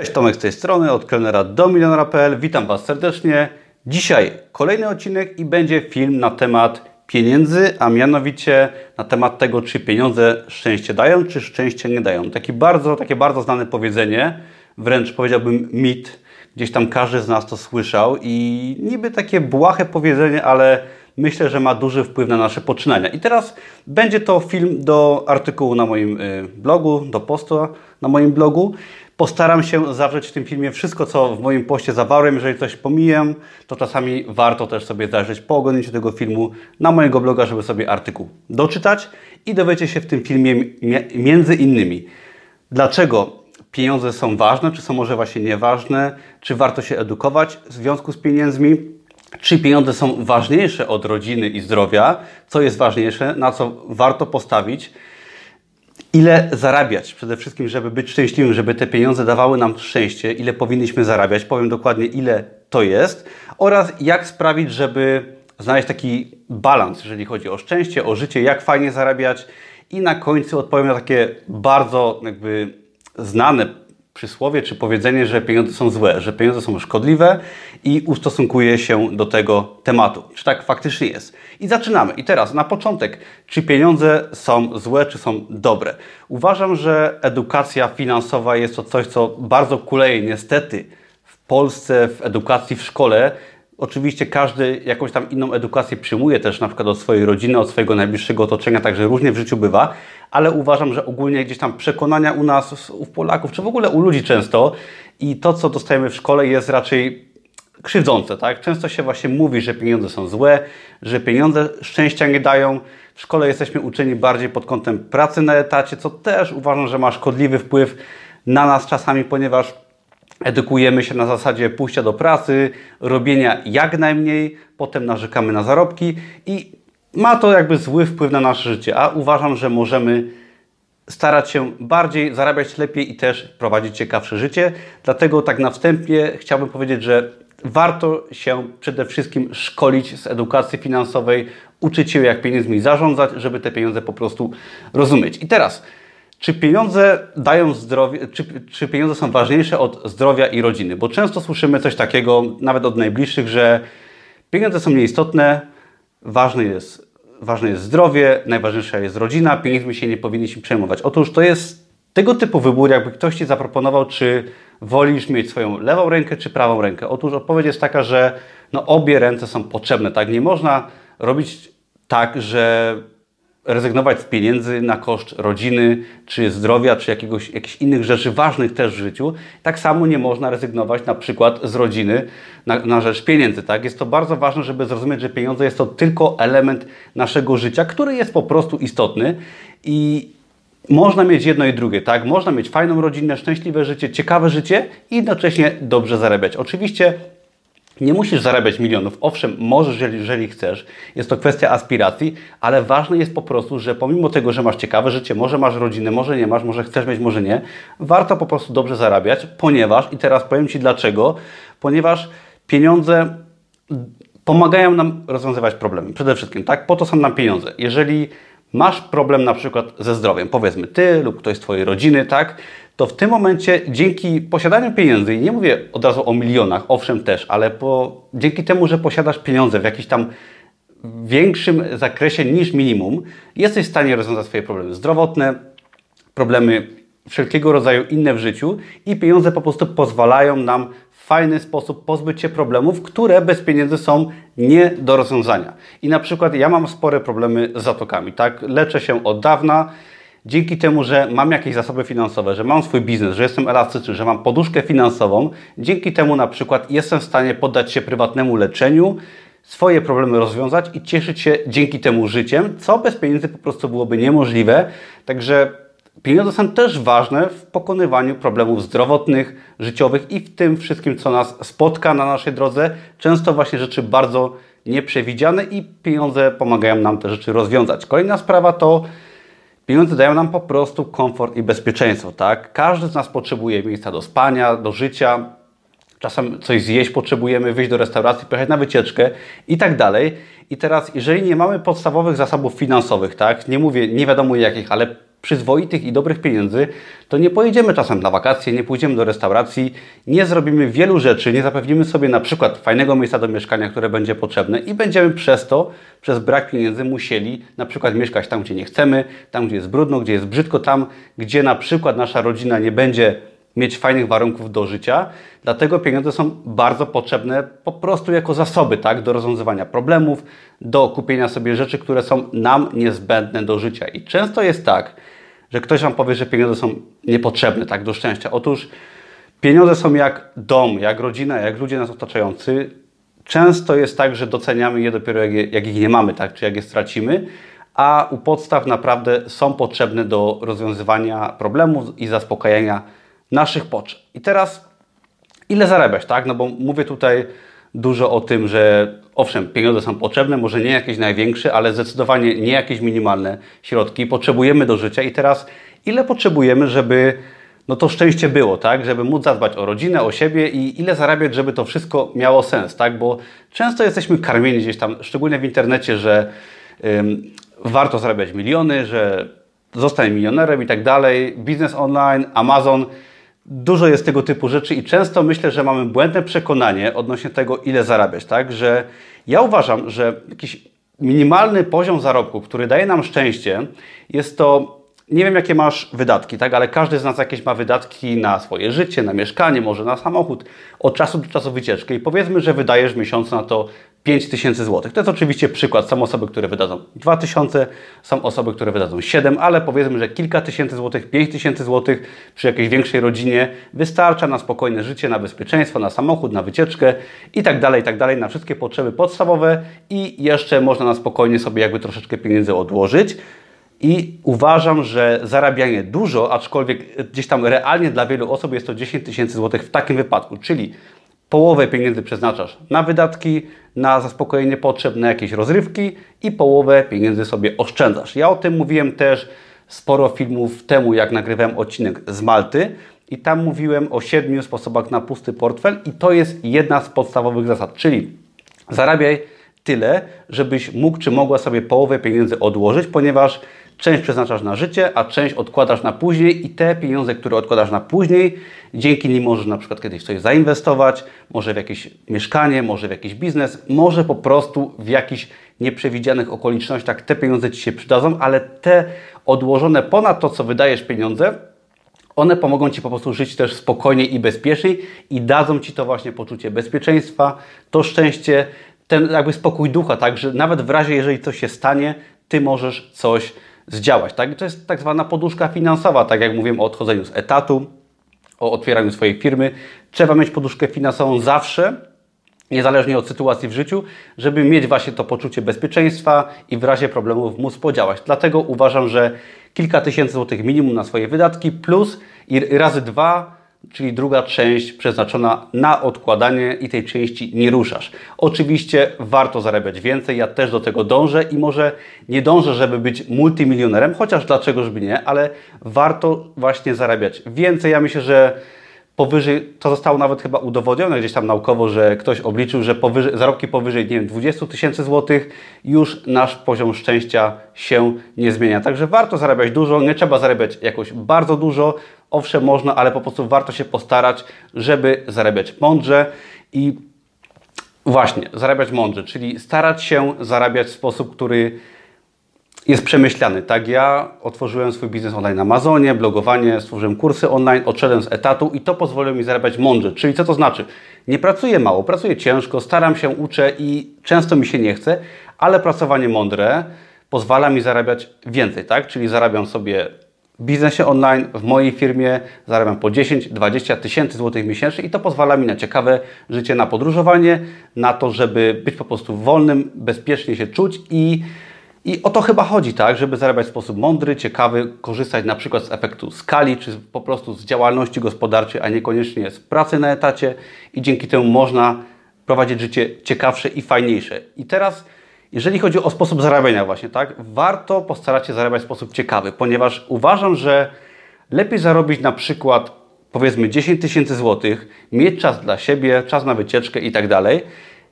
Cześć, Tomek z tej strony, od kelnera do milionera.pl. Witam Was serdecznie. Dzisiaj kolejny odcinek i będzie film na temat pieniędzy, a mianowicie na temat tego, czy pieniądze szczęście dają, czy szczęście nie dają. Taki bardzo, takie bardzo znane powiedzenie, wręcz powiedziałbym mit. Gdzieś tam każdy z nas to słyszał i niby takie błahe powiedzenie, ale myślę, że ma duży wpływ na nasze poczynania. I teraz będzie to film do artykułu na moim y, blogu, do posta na moim blogu. Postaram się zawrzeć w tym filmie wszystko, co w moim poście zawarłem. Jeżeli coś pomijam, to czasami warto też sobie zajrzeć po oglądnięciu tego filmu na mojego bloga, żeby sobie artykuł doczytać i dowiecie się w tym filmie między innymi, dlaczego pieniądze są ważne, czy są może właśnie nieważne, czy warto się edukować w związku z pieniędzmi, czy pieniądze są ważniejsze od rodziny i zdrowia, co jest ważniejsze, na co warto postawić, ile zarabiać? Przede wszystkim, żeby być szczęśliwym, żeby te pieniądze dawały nam szczęście, ile powinniśmy zarabiać, powiem dokładnie ile to jest oraz jak sprawić, żeby znaleźć taki balans, jeżeli chodzi o szczęście, o życie, jak fajnie zarabiać. I na końcu odpowiem na takie bardzo jakby znane przysłowie czy powiedzenie, że pieniądze są złe, że pieniądze są szkodliwe i ustosunkuję się do tego tematu. Czy tak faktycznie jest? I zaczynamy. I teraz na początek, czy pieniądze są złe, czy są dobre? Uważam, że edukacja finansowa jest to coś, co bardzo kuleje niestety w Polsce, w edukacji, w szkole. Oczywiście każdy jakąś tam inną edukację przyjmuje też na przykład od swojej rodziny, od swojego najbliższego otoczenia, także różnie w życiu bywa, ale uważam, że ogólnie gdzieś tam przekonania u nas, u Polaków, czy w ogóle u ludzi często i to, co dostajemy w szkole jest raczej krzywdzące, tak? Często się właśnie mówi, że pieniądze są złe, że pieniądze szczęścia nie dają. W szkole jesteśmy uczeni bardziej pod kątem pracy na etacie, co też uważam, że ma szkodliwy wpływ na nas czasami, ponieważ edukujemy się na zasadzie pójścia do pracy, robienia jak najmniej, potem narzekamy na zarobki i ma to jakby zły wpływ na nasze życie, a uważam, że możemy starać się bardziej, zarabiać lepiej i też prowadzić ciekawsze życie. Dlatego tak na wstępie chciałbym powiedzieć, że warto się przede wszystkim szkolić z edukacji finansowej, uczyć się jak pieniędzmi zarządzać, żeby te pieniądze po prostu rozumieć. I teraz, czy pieniądze dają zdrowie, czy, czy pieniądze są ważniejsze od zdrowia i rodziny? Bo często słyszymy coś takiego, nawet od najbliższych, że pieniądze są nieistotne, ważne jest, ważne jest zdrowie, najważniejsza jest rodzina, pieniędzmi się nie powinniśmy przejmować. Otóż to jest tego typu wybór, jakby ktoś Ci zaproponował, czy wolisz mieć swoją lewą rękę, czy prawą rękę. Otóż odpowiedź jest taka, że no, obie ręce są potrzebne. Tak? Nie można robić tak, że rezygnować z pieniędzy na koszt rodziny, czy zdrowia, czy jakiegoś, jakichś innych rzeczy ważnych też w życiu. Tak samo nie można rezygnować na przykład z rodziny na, na rzecz pieniędzy. Tak? Jest to bardzo ważne, żeby zrozumieć, że pieniądze jest to tylko element naszego życia, który jest po prostu istotny i można mieć jedno i drugie, tak? Można mieć fajną rodzinę, szczęśliwe życie, ciekawe życie i jednocześnie dobrze zarabiać. Oczywiście nie musisz zarabiać milionów. Owszem, możesz, jeżeli, chcesz. Jest to kwestia aspiracji, ale ważne jest po prostu, że pomimo tego, że masz ciekawe życie, może masz rodzinę, może nie masz, może chcesz mieć, może nie, warto po prostu dobrze zarabiać, ponieważ, i teraz powiem Ci dlaczego, ponieważ pieniądze pomagają nam rozwiązywać problemy. Przede wszystkim, tak? Po to są nam pieniądze. Jeżeli masz problem na przykład ze zdrowiem, powiedzmy ty lub ktoś z Twojej rodziny, tak? to w tym momencie dzięki posiadaniu pieniędzy, i nie mówię od razu o milionach, owszem też, ale po, dzięki temu, że posiadasz pieniądze w jakimś tam większym zakresie niż minimum, jesteś w stanie rozwiązać swoje problemy zdrowotne, problemy wszelkiego rodzaju inne w życiu i pieniądze po prostu pozwalają nam fajny sposób pozbyć się problemów, które bez pieniędzy są nie do rozwiązania. I na przykład ja mam spore problemy z zatokami, tak? Leczę się od dawna, dzięki temu, że mam jakieś zasoby finansowe, że mam swój biznes, że jestem elastyczny, że mam poduszkę finansową, dzięki temu na przykład jestem w stanie poddać się prywatnemu leczeniu, swoje problemy rozwiązać i cieszyć się dzięki temu życiem, co bez pieniędzy po prostu byłoby niemożliwe. Także pieniądze są też ważne w pokonywaniu problemów zdrowotnych, życiowych i w tym wszystkim, co nas spotka na naszej drodze. Często właśnie rzeczy bardzo nieprzewidziane i pieniądze pomagają nam te rzeczy rozwiązać. Kolejna sprawa to Pieniądze dają nam po prostu komfort i bezpieczeństwo, tak? Każdy z nas potrzebuje miejsca do spania, do życia, czasem coś zjeść potrzebujemy, wyjść do restauracji, pojechać na wycieczkę i tak dalej. I teraz, jeżeli nie mamy podstawowych zasobów finansowych, tak? Nie mówię nie wiadomo jakich, ale przyzwoitych i dobrych pieniędzy, to nie pojedziemy czasem na wakacje, nie pójdziemy do restauracji, nie zrobimy wielu rzeczy, nie zapewnimy sobie na przykład fajnego miejsca do mieszkania, które będzie potrzebne i będziemy przez to, przez brak pieniędzy musieli na przykład mieszkać tam, gdzie nie chcemy, tam, gdzie jest brudno, gdzie jest brzydko, tam, gdzie na przykład nasza rodzina nie będzie mieć fajnych warunków do życia. Dlatego pieniądze są bardzo potrzebne po prostu jako zasoby, tak, do rozwiązywania problemów, do kupienia sobie rzeczy, które są nam niezbędne do życia. I często jest tak, że ktoś Wam powie, że pieniądze są niepotrzebne, tak, do szczęścia. Otóż pieniądze są jak dom, jak rodzina, jak ludzie nas otaczający. Często jest tak, że doceniamy je dopiero jak, je, jak ich nie mamy, tak, czy jak je stracimy, a u podstaw naprawdę są potrzebne do rozwiązywania problemów i zaspokajania naszych potrzeb. I teraz ile zarabiać, tak? No bo mówię tutaj dużo o tym, że owszem, pieniądze są potrzebne, może nie jakieś największe, ale zdecydowanie nie jakieś minimalne środki potrzebujemy do życia. I teraz ile potrzebujemy, żeby no to szczęście było, tak? Żeby móc zadbać o rodzinę, o siebie i ile zarabiać, żeby to wszystko miało sens, tak? Bo często jesteśmy karmieni gdzieś tam, szczególnie w internecie, że ym, warto zarabiać miliony, że zostań milionerem i tak dalej. Biznes online, Amazon Dużo jest tego typu rzeczy i często myślę, że mamy błędne przekonanie odnośnie tego, ile zarabiać, tak? Że ja uważam, że jakiś minimalny poziom zarobku, który daje nam szczęście, jest to nie wiem, jakie masz wydatki, tak? ale każdy z nas jakieś ma wydatki na swoje życie, na mieszkanie, może na samochód, od czasu do czasu wycieczkę i powiedzmy, że wydajesz w miesiącu na to 5000 zł. To jest oczywiście przykład. Są osoby, które wydadzą 2000, są osoby, które wydadzą 7, ale powiedzmy, że kilka tysięcy złotych, 5000 złotych przy jakiejś większej rodzinie wystarcza na spokojne życie, na bezpieczeństwo, na samochód, na wycieczkę i tak dalej, i tak dalej, na wszystkie potrzeby podstawowe i jeszcze można na spokojnie sobie jakby troszeczkę pieniędzy odłożyć. I uważam, że zarabianie dużo, aczkolwiek gdzieś tam realnie dla wielu osób jest to 10 tysięcy złotych w takim wypadku, czyli połowę pieniędzy przeznaczasz na wydatki, na zaspokojenie potrzeb, na jakieś rozrywki i połowę pieniędzy sobie oszczędzasz. Ja o tym mówiłem też sporo filmów temu, jak nagrywałem odcinek z Malty i tam mówiłem o siedmiu sposobach na pusty portfel i to jest jedna z podstawowych zasad, czyli zarabiaj tyle, żebyś mógł czy mogła sobie połowę pieniędzy odłożyć, ponieważ część przeznaczasz na życie, a część odkładasz na później i te pieniądze, które odkładasz na później, dzięki nim możesz na przykład kiedyś coś zainwestować, może w jakieś mieszkanie, może w jakiś biznes, może po prostu w jakichś nieprzewidzianych okolicznościach te pieniądze Ci się przydadzą, ale te odłożone ponad to, co wydajesz pieniądze, one pomogą Ci po prostu żyć też spokojniej i bezpieczniej i dadzą Ci to właśnie poczucie bezpieczeństwa, to szczęście, ten jakby spokój ducha, tak, że nawet w razie, jeżeli coś się stanie, Ty możesz coś zdziałać. Tak? To jest tak zwana poduszka finansowa, tak jak mówiłem o odchodzeniu z etatu, o otwieraniu swojej firmy. Trzeba mieć poduszkę finansową zawsze, niezależnie od sytuacji w życiu, żeby mieć właśnie to poczucie bezpieczeństwa i w razie problemów móc podziałać. Dlatego uważam, że kilka tysięcy złotych minimum na swoje wydatki plus i razy dwa czyli druga część przeznaczona na odkładanie i tej części nie ruszasz. Oczywiście warto zarabiać więcej, ja też do tego dążę i może nie dążę, żeby być multimilionerem, chociaż dlaczego, żeby nie, ale warto właśnie zarabiać więcej. Ja myślę, że powyżej, to zostało nawet chyba udowodnione gdzieś tam naukowo, że ktoś obliczył, że powyżej, zarobki powyżej, nie wiem, 20 tysięcy złotych, już nasz poziom szczęścia się nie zmienia. Także warto zarabiać dużo, nie trzeba zarabiać jakoś bardzo dużo, owszem można, ale po prostu warto się postarać, żeby zarabiać mądrze i właśnie, zarabiać mądrze, czyli starać się zarabiać w sposób, który jest przemyślany. Tak, ja otworzyłem swój biznes online na Amazonie, blogowanie, stworzyłem kursy online, odszedłem z etatu i to pozwoliło mi zarabiać mądrze. Czyli co to znaczy? Nie pracuję mało, pracuję ciężko, staram się, uczę i często mi się nie chce, ale pracowanie mądre pozwala mi zarabiać więcej, tak? Czyli zarabiam sobie biznesie online, w mojej firmie zarabiam po 10-20 tysięcy złotych miesięcznie i to pozwala mi na ciekawe życie, na podróżowanie, na to, żeby być po prostu wolnym, bezpiecznie się czuć i i o to chyba chodzi, tak, żeby zarabiać w sposób mądry, ciekawy, korzystać na przykład z efektu skali, czy po prostu z działalności gospodarczej, a niekoniecznie z pracy na etacie i dzięki temu można prowadzić życie ciekawsze i fajniejsze. I teraz, jeżeli chodzi o sposób zarabiania właśnie, tak, warto postarać się zarabiać w sposób ciekawy, ponieważ uważam, że lepiej zarobić na przykład powiedzmy 10 tysięcy złotych, mieć czas dla siebie, czas na wycieczkę i tak dalej,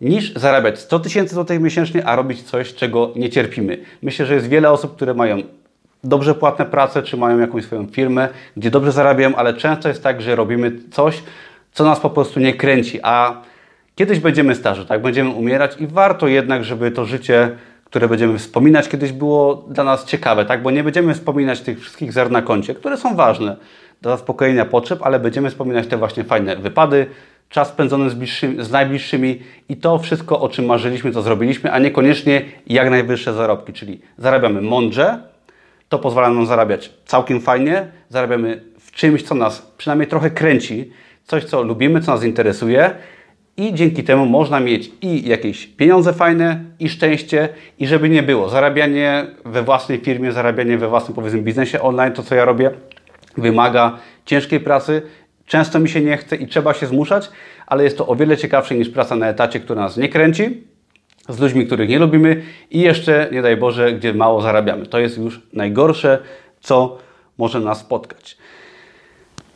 niż zarabiać 100 tysięcy złotych miesięcznie, a robić coś, czego nie cierpimy. Myślę, że jest wiele osób, które mają dobrze płatne prace, czy mają jakąś swoją firmę, gdzie dobrze zarabiają, ale często jest tak, że robimy coś, co nas po prostu nie kręci, a kiedyś będziemy starzy, tak? Będziemy umierać i warto jednak, żeby to życie, które będziemy wspominać, kiedyś było dla nas ciekawe, tak? Bo nie będziemy wspominać tych wszystkich zer na koncie, które są ważne do zaspokojenia potrzeb, ale będziemy wspominać te właśnie fajne wypady, czas spędzony z, bliższymi, z najbliższymi i to wszystko, o czym marzyliśmy, co zrobiliśmy, a niekoniecznie jak najwyższe zarobki, czyli zarabiamy mądrze, to pozwala nam zarabiać całkiem fajnie, zarabiamy w czymś, co nas przynajmniej trochę kręci, coś, co lubimy, co nas interesuje i dzięki temu można mieć i jakieś pieniądze fajne, i szczęście, i żeby nie było, zarabianie we własnej firmie, zarabianie we własnym, powiedzmy, biznesie online, to co ja robię, wymaga ciężkiej pracy, często mi się nie chce i trzeba się zmuszać, ale jest to o wiele ciekawsze niż praca na etacie, która nas nie kręci, z ludźmi, których nie lubimy i jeszcze, nie daj Boże, gdzie mało zarabiamy. To jest już najgorsze, co może nas spotkać.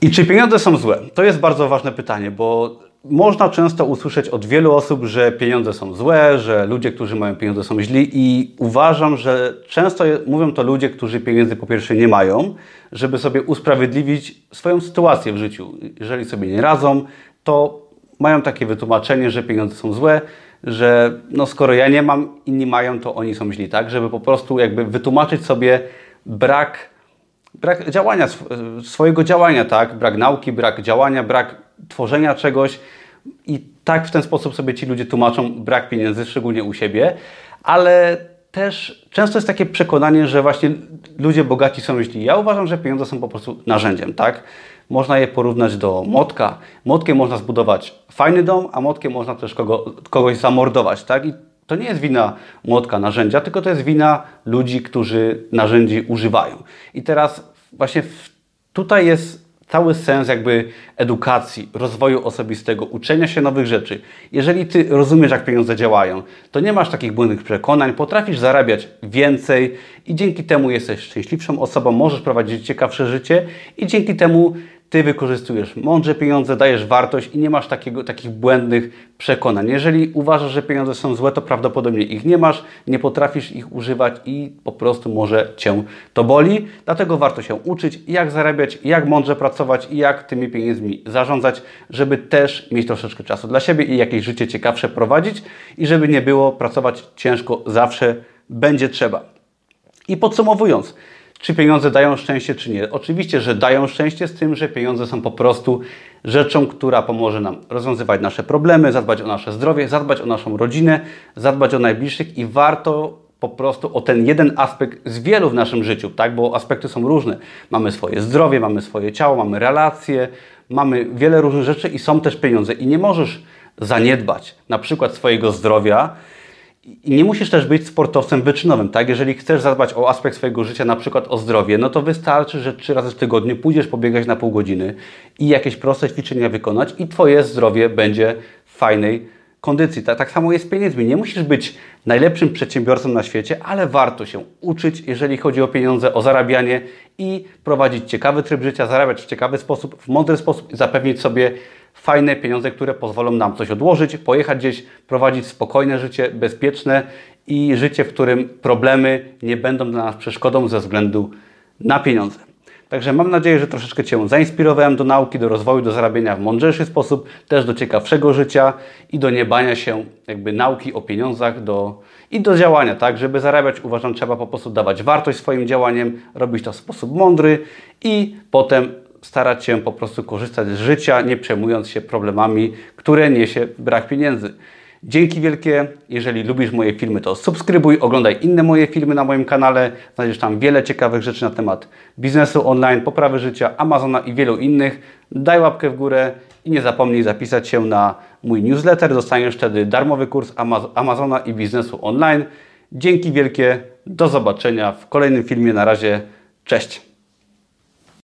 I czy pieniądze są złe? To jest bardzo ważne pytanie, bo można często usłyszeć od wielu osób, że pieniądze są złe, że ludzie, którzy mają pieniądze są źli i uważam, że często mówią to ludzie, którzy pieniędzy po pierwsze nie mają, żeby sobie usprawiedliwić swoją sytuację w życiu. Jeżeli sobie nie radzą, to mają takie wytłumaczenie, że pieniądze są złe, że no skoro ja nie mam, inni mają, to oni są źli, tak? Żeby po prostu jakby wytłumaczyć sobie brak, brak działania, swojego działania, tak? Brak nauki, brak działania, brak tworzenia czegoś i tak w ten sposób sobie ci ludzie tłumaczą brak pieniędzy, szczególnie u siebie, ale też często jest takie przekonanie, że właśnie ludzie bogaci są źli. Ja uważam, że pieniądze są po prostu narzędziem, tak? Można je porównać do motka. Motkiem można zbudować fajny dom, a motkiem można też kogo, kogoś zamordować, tak? I to nie jest wina młotka, narzędzia, tylko to jest wina ludzi, którzy narzędzi używają. I teraz właśnie w, tutaj jest cały sens jakby edukacji, rozwoju osobistego, uczenia się nowych rzeczy. Jeżeli Ty rozumiesz, jak pieniądze działają, to nie masz takich błędnych przekonań, potrafisz zarabiać więcej i dzięki temu jesteś szczęśliwszą osobą, możesz prowadzić ciekawsze życie i dzięki temu ty wykorzystujesz mądrze pieniądze, dajesz wartość i nie masz takiego, takich błędnych przekonań. Jeżeli uważasz, że pieniądze są złe, to prawdopodobnie ich nie masz, nie potrafisz ich używać i po prostu może cię to boli. Dlatego warto się uczyć, jak zarabiać, jak mądrze pracować i jak tymi pieniędzmi zarządzać, żeby też mieć troszeczkę czasu dla siebie i jakieś życie ciekawsze prowadzić i żeby nie było pracować ciężko zawsze będzie trzeba. I podsumowując, czy pieniądze dają szczęście, czy nie. Oczywiście, że dają szczęście z tym, że pieniądze są po prostu rzeczą, która pomoże nam rozwiązywać nasze problemy, zadbać o nasze zdrowie, zadbać o naszą rodzinę, zadbać o najbliższych i warto po prostu o ten jeden aspekt z wielu w naszym życiu, tak? bo aspekty są różne. Mamy swoje zdrowie, mamy swoje ciało, mamy relacje, mamy wiele różnych rzeczy i są też pieniądze i nie możesz zaniedbać na przykład swojego zdrowia, nie musisz też być sportowcem wyczynowym, tak? Jeżeli chcesz zadbać o aspekt swojego życia, na przykład o zdrowie, no to wystarczy, że trzy razy w tygodniu pójdziesz pobiegać na pół godziny i jakieś proste ćwiczenia wykonać i Twoje zdrowie będzie w fajnej kondycji. Tak, tak samo jest z pieniędzmi. Nie musisz być najlepszym przedsiębiorcą na świecie, ale warto się uczyć, jeżeli chodzi o pieniądze, o zarabianie i prowadzić ciekawy tryb życia, zarabiać w ciekawy sposób, w mądry sposób i zapewnić sobie fajne pieniądze, które pozwolą nam coś odłożyć, pojechać gdzieś, prowadzić spokojne życie, bezpieczne i życie, w którym problemy nie będą dla nas przeszkodą ze względu na pieniądze. Także mam nadzieję, że troszeczkę Cię zainspirowałem do nauki, do rozwoju, do zarabiania w mądrzejszy sposób, też do ciekawszego życia i do niebania się jakby nauki o pieniądzach do, i do działania, tak? Żeby zarabiać, uważam, trzeba po prostu dawać wartość swoim działaniem, robić to w sposób mądry i potem starać się po prostu korzystać z życia, nie przejmując się problemami, które niesie brak pieniędzy. Dzięki wielkie. Jeżeli lubisz moje filmy, to subskrybuj, oglądaj inne moje filmy na moim kanale. Znajdziesz tam wiele ciekawych rzeczy na temat biznesu online, poprawy życia, Amazona i wielu innych. Daj łapkę w górę i nie zapomnij zapisać się na mój newsletter. Dostaniesz wtedy darmowy kurs Amazona i biznesu online. Dzięki wielkie. Do zobaczenia w kolejnym filmie. Na razie. Cześć.